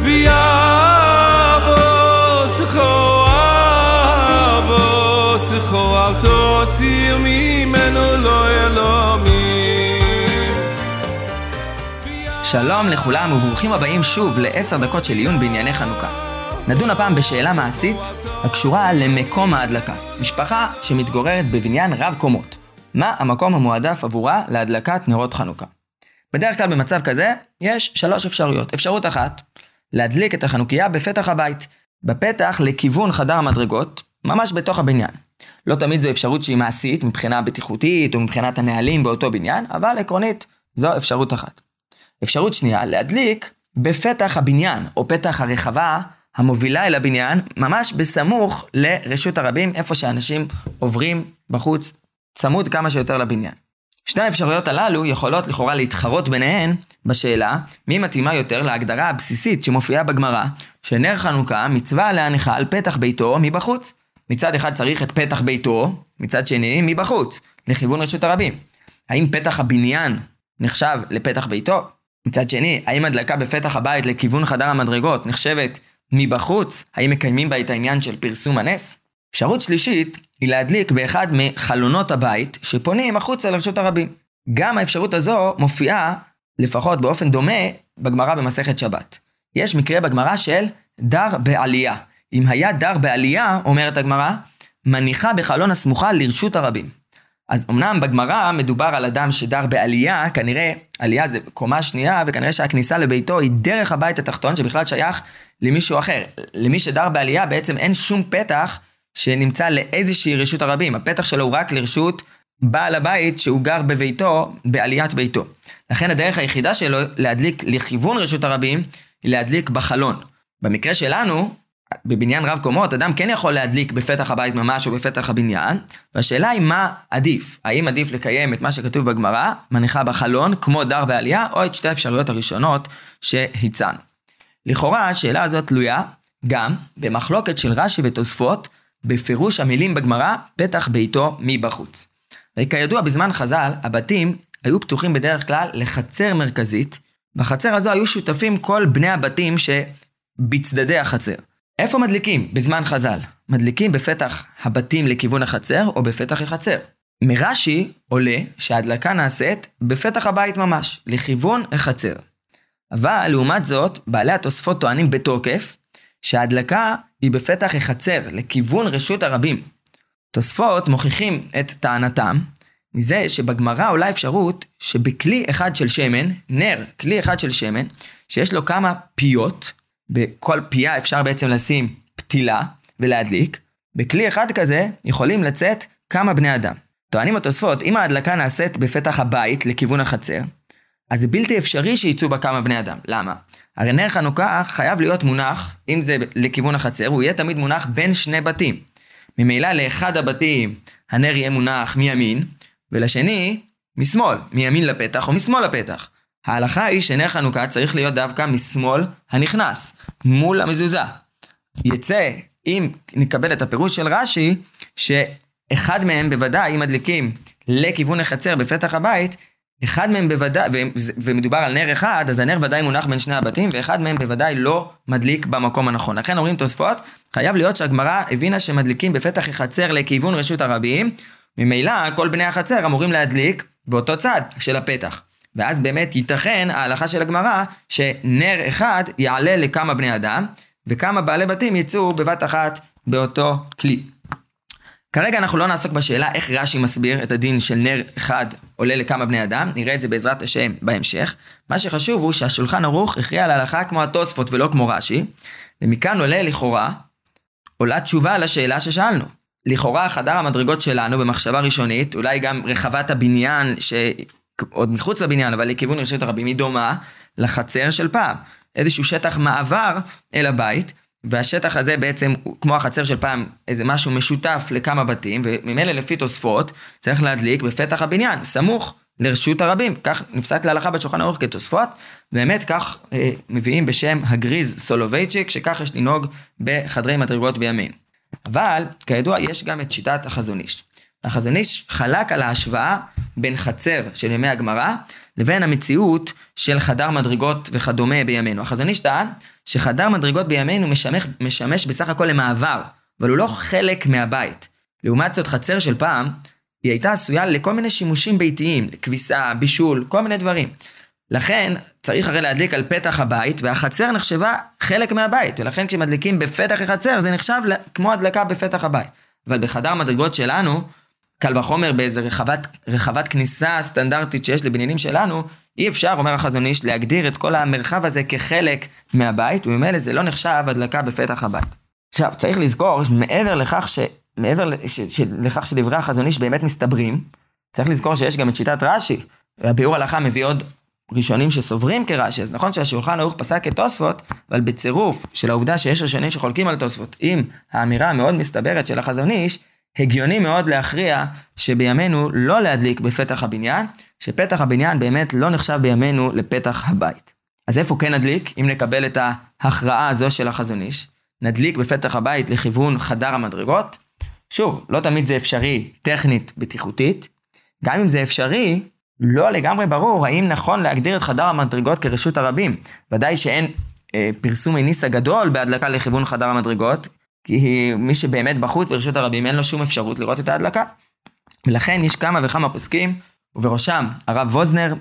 לא שלום לכולם וברוכים הבאים שוב לעשר דקות של עיון בענייני חנוכה. נדון הפעם בשאלה מעשית הקשורה למקום ההדלקה. משפחה שמתגוררת בבניין רב קומות. מה המקום המועדף עבורה להדלקת נרות חנוכה? בדרך כלל במצב כזה יש שלוש אפשרויות. אפשרות אחת, להדליק את החנוכיה בפתח הבית, בפתח לכיוון חדר המדרגות, ממש בתוך הבניין. לא תמיד זו אפשרות שהיא מעשית מבחינה בטיחותית או מבחינת הנהלים באותו בניין, אבל עקרונית זו אפשרות אחת. אפשרות שנייה, להדליק בפתח הבניין או פתח הרחבה המובילה אל הבניין, ממש בסמוך לרשות הרבים, איפה שאנשים עוברים בחוץ, צמוד כמה שיותר לבניין. שתי האפשרויות הללו יכולות לכאורה להתחרות ביניהן בשאלה מי מתאימה יותר להגדרה הבסיסית שמופיעה בגמרא, שנר חנוכה מצווה להניחה על פתח ביתו מבחוץ. מצד אחד צריך את פתח ביתו, מצד שני מבחוץ, לכיוון רשות הרבים. האם פתח הבניין נחשב לפתח ביתו? מצד שני, האם הדלקה בפתח הבית לכיוון חדר המדרגות נחשבת מבחוץ, האם מקיימים בה את העניין של פרסום הנס? אפשרות שלישית היא להדליק באחד מחלונות הבית שפונים החוצה לרשות הרבים. גם האפשרות הזו מופיעה, לפחות באופן דומה, בגמרא במסכת שבת. יש מקרה בגמרא של דר בעלייה. אם היה דר בעלייה, אומרת הגמרא, מניחה בחלון הסמוכה לרשות הרבים. אז אמנם בגמרא מדובר על אדם שדר בעלייה, כנראה עלייה זה קומה שנייה, וכנראה שהכניסה לביתו היא דרך הבית התחתון, שבכלל שייך למישהו אחר. למי שדר בעלייה בעצם אין שום פתח שנמצא לאיזושהי רשות הרבים. הפתח שלו הוא רק לרשות בעל הבית שהוא גר בביתו, בעליית ביתו. לכן הדרך היחידה שלו להדליק לכיוון רשות הרבים, היא להדליק בחלון. במקרה שלנו, בבניין רב קומות, אדם כן יכול להדליק בפתח הבית ממש או בפתח הבניין, והשאלה היא מה עדיף. האם עדיף לקיים את מה שכתוב בגמרא, מניחה בחלון, כמו דר בעלייה, או את שתי האפשרויות הראשונות שהצענו. לכאורה השאלה הזאת תלויה גם במחלוקת של רש"י ותוספות, בפירוש המילים בגמרא, פתח ביתו מבחוץ. וכידוע בזמן חז"ל, הבתים היו פתוחים בדרך כלל לחצר מרכזית, בחצר הזו היו שותפים כל בני הבתים שבצדדי החצר. איפה מדליקים בזמן חז"ל? מדליקים בפתח הבתים לכיוון החצר או בפתח החצר. מרש"י עולה שההדלקה נעשית בפתח הבית ממש, לכיוון החצר. אבל לעומת זאת, בעלי התוספות טוענים בתוקף שההדלקה היא בפתח החצר, לכיוון רשות הרבים. תוספות מוכיחים את טענתם מזה שבגמרא עולה אפשרות שבכלי אחד של שמן, נר, כלי אחד של שמן, שיש לו כמה פיות, בכל פייה אפשר בעצם לשים פתילה ולהדליק. בכלי אחד כזה יכולים לצאת כמה בני אדם. טוענים התוספות, אם ההדלקה נעשית בפתח הבית לכיוון החצר, אז זה בלתי אפשרי שיצאו בה כמה בני אדם. למה? הרי נר חנוכה חייב להיות מונח, אם זה לכיוון החצר, הוא יהיה תמיד מונח בין שני בתים. ממילא לאחד הבתים הנר יהיה מונח מימין, ולשני משמאל, מימין לפתח או משמאל לפתח. ההלכה היא שנר חנוכה צריך להיות דווקא משמאל הנכנס, מול המזוזה. יצא, אם נקבל את הפירוש של רש"י, שאחד מהם בוודאי, אם מדליקים לכיוון החצר בפתח הבית, אחד מהם בוודאי, ומדובר על נר אחד, אז הנר ודאי מונח בין שני הבתים, ואחד מהם בוודאי לא מדליק במקום הנכון. לכן אומרים תוספות, חייב להיות שהגמרא הבינה שמדליקים בפתח החצר לכיוון רשות הרבים, ממילא כל בני החצר אמורים להדליק באותו צד של הפתח. ואז באמת ייתכן ההלכה של הגמרא שנר אחד יעלה לכמה בני אדם, וכמה בעלי בתים יצאו בבת אחת באותו כלי. כרגע אנחנו לא נעסוק בשאלה איך רש"י מסביר את הדין של נר אחד עולה לכמה בני אדם, נראה את זה בעזרת השם בהמשך. מה שחשוב הוא שהשולחן ערוך הכריע על ההלכה כמו התוספות ולא כמו רש"י, ומכאן עולה לכאורה, עולה תשובה לשאלה ששאלנו. לכאורה חדר המדרגות שלנו במחשבה ראשונית, אולי גם רחבת הבניין שעוד מחוץ לבניין אבל לכיוון רשות הרבים היא דומה לחצר של פעם. איזשהו שטח מעבר אל הבית, והשטח הזה בעצם, כמו החצר של פעם, איזה משהו משותף לכמה בתים, וממילא לפי תוספות, צריך להדליק בפתח הבניין, סמוך לרשות הרבים. כך נפסק להלכה בשולחן ערוך כתוספות, באמת כך אה, מביאים בשם הגריז סולובייצ'יק, שכך יש לנהוג בחדרי מדרגות בימין. אבל, כידוע, יש גם את שיטת. החזון איש חלק על ההשוואה בין חצר של ימי הגמרא לבין המציאות של חדר מדרגות וכדומה בימינו. החזון איש טען שחדר מדרגות בימינו משמש, משמש בסך הכל למעבר, אבל הוא לא חלק מהבית. לעומת זאת, חצר של פעם, היא הייתה עשויה לכל מיני שימושים ביתיים, לכביסה, בישול, כל מיני דברים. לכן, צריך הרי להדליק על פתח הבית, והחצר נחשבה חלק מהבית, ולכן כשמדליקים בפתח החצר, זה נחשב כמו הדלקה בפתח הבית. אבל בחדר מדרגות שלנו, קל וחומר באיזה רחבת, רחבת כניסה סטנדרטית שיש לבניינים שלנו, אי אפשר, אומר החזון איש, להגדיר את כל המרחב הזה כחלק מהבית, וממילא זה לא נחשב הדלקה בפתח הבית. עכשיו, צריך לזכור, מעבר לכך, ש, מעבר ש, ש, לכך שדברי החזון איש באמת מסתברים, צריך לזכור שיש גם את שיטת רש"י. והביאור הלכה מביא עוד ראשונים שסוברים כרש"י, אז נכון שהשולחן ערוך פסק כתוספות, אבל בצירוף של העובדה שיש ראשונים שחולקים על תוספות, עם האמירה המאוד מסתברת של החזון איש, הגיוני מאוד להכריע שבימינו לא להדליק בפתח הבניין, שפתח הבניין באמת לא נחשב בימינו לפתח הבית. אז איפה כן נדליק, אם נקבל את ההכרעה הזו של החזון איש? נדליק בפתח הבית לכיוון חדר המדרגות? שוב, לא תמיד זה אפשרי טכנית בטיחותית. גם אם זה אפשרי, לא לגמרי ברור האם נכון להגדיר את חדר המדרגות כרשות הרבים. ודאי שאין אה, פרסום הניסה גדול בהדלקה לכיוון חדר המדרגות, כי מי שבאמת בחוץ ברשות הרבים אין לו שום אפשרות לראות את ההדלקה. ולכן יש כמה וכמה פוסקים, ובראשם הרב ווזנר,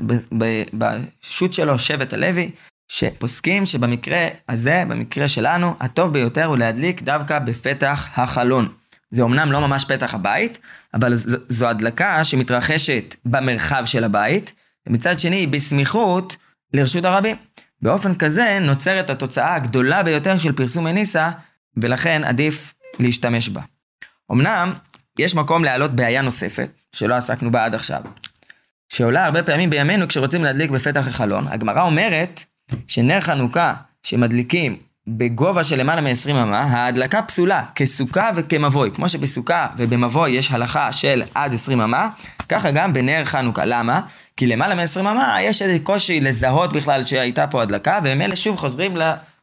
בשו"ת שלו, שבט הלוי, שפוסקים שבמקרה הזה, במקרה שלנו, הטוב ביותר הוא להדליק דווקא בפתח החלון. זה אמנם לא ממש פתח הבית, אבל זו הדלקה שמתרחשת במרחב של הבית, ומצד שני היא בסמיכות לרשות הרבים. באופן כזה נוצרת התוצאה הגדולה ביותר של פרסום מניסה, ולכן עדיף להשתמש בה. אמנם, יש מקום להעלות בעיה נוספת, שלא עסקנו בה עד עכשיו, שעולה הרבה פעמים בימינו כשרוצים להדליק בפתח החלון. הגמרא אומרת שנר חנוכה שמדליקים בגובה של למעלה מ-20 אמה, ההדלקה פסולה כסוכה וכמבוי. כמו שבסוכה ובמבוי יש הלכה של עד 20 אמה, ככה גם בנר חנוכה. למה? כי למעלה מ-20 אמה יש איזה קושי לזהות בכלל שהייתה פה הדלקה, והם אלה שוב חוזרים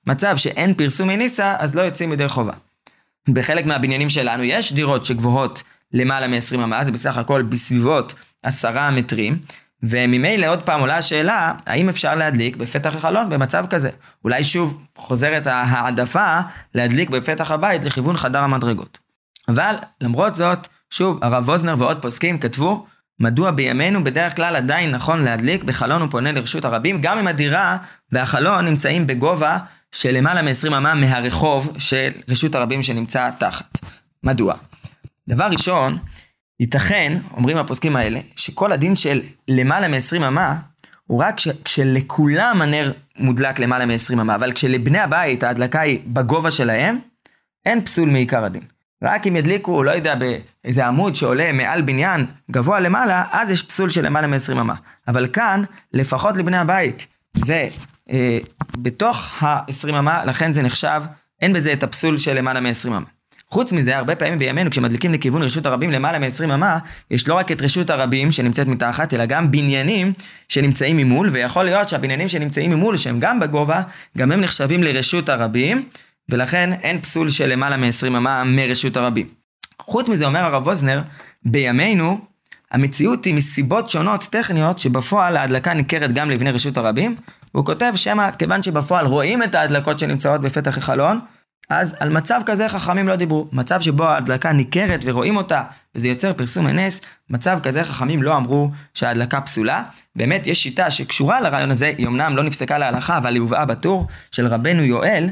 למצב שאין פרסום מניסה, אז לא יוצאים ידי חובה. בחלק מהבניינים שלנו יש דירות שגבוהות למעלה מ-20 אמה, זה בסך הכל בסביבות עשרה מטרים, וממילא עוד פעם עולה השאלה, האם אפשר להדליק בפתח החלון במצב כזה? אולי שוב חוזרת ההעדפה להדליק בפתח הבית לכיוון חדר המדרגות. אבל למרות זאת, שוב, הרב ווזנר ועוד פוסקים כתבו, מדוע בימינו בדרך כלל עדיין נכון להדליק בחלון ופונה לרשות הרבים, גם אם הדירה והחלון נמצאים בגובה של למעלה מ-20 אמה מהרחוב של רשות הרבים שנמצא תחת. מדוע? דבר ראשון, ייתכן, אומרים הפוסקים האלה, שכל הדין של למעלה מ-20 אמה, הוא רק כש, כשלכולם הנר מודלק למעלה מ-20 אמה, אבל כשלבני הבית ההדלקה היא בגובה שלהם, אין פסול מעיקר הדין. רק אם ידליקו, לא יודע, באיזה עמוד שעולה מעל בניין גבוה למעלה, אז יש פסול של למעלה מ-20 אמה. אבל כאן, לפחות לבני הבית, זה אה, בתוך ה-20 אמה, לכן זה נחשב, אין בזה את הפסול של למעלה מ-20 אמה. חוץ מזה, הרבה פעמים בימינו, כשמדליקים לכיוון רשות הרבים למעלה מ-20 אמה, יש לא רק את רשות הרבים שנמצאת מתחת, אלא גם בניינים שנמצאים ממול, ויכול להיות שהבניינים שנמצאים ממול, שהם גם בגובה, גם הם נחשבים לרשות הרבים, ולכן אין פסול של למעלה מ-20 אמה מרשות הרבים. חוץ מזה, אומר הרב ווזנר, בימינו, המציאות היא מסיבות שונות טכניות, שבפועל ההדלקה ניכרת גם לבני רשות הרבים, והוא כותב שמא, כיוון שבפועל רואים את ההדלקות שנמצאות בפתח החלון, אז על מצב כזה חכמים לא דיברו. מצב שבו ההדלקה ניכרת ורואים אותה, וזה יוצר פרסום הנס, מצב כזה חכמים לא אמרו שההדלקה פסולה. באמת, יש שיטה שקשורה לרעיון הזה, היא אמנם לא נפסקה להלכה, אבל היא הובאה בטור של רבנו יואל,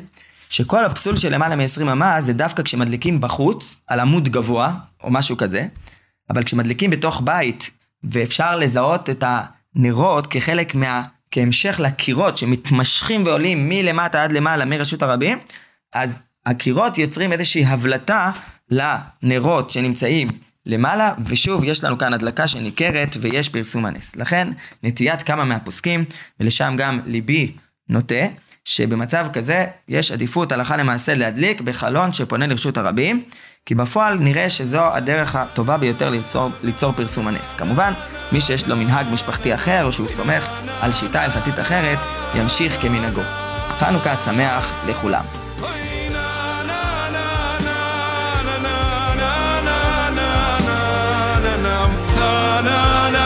שכל הפסול של למעלה מ-20 אמה זה דווקא כשמדליקים בחוץ, על עמוד גבוה, או משהו כזה, אבל כשמדליקים בתוך בית, ואפשר לזהות את הנרות כחלק מה... כהמשך לקירות שמתמשכים ועולים מלמטה עד למעלה מרשות הרבים, אז הקירות יוצרים איזושהי הבלטה לנרות שנמצאים למעלה, ושוב, יש לנו כאן הדלקה שניכרת ויש פרסום הנס. לכן, נטיית כמה מהפוסקים, ולשם גם ליבי נוטה, שבמצב כזה יש עדיפות הלכה למעשה להדליק בחלון שפונה לרשות הרבים, כי בפועל נראה שזו הדרך הטובה ביותר ליצור, ליצור פרסום הנס. כמובן, מי שיש לו מנהג משפחתי אחר, או שהוא סומך על שיטה הלכתית אחרת, ימשיך כמנהגו. חנוכה שמח לכולם. na na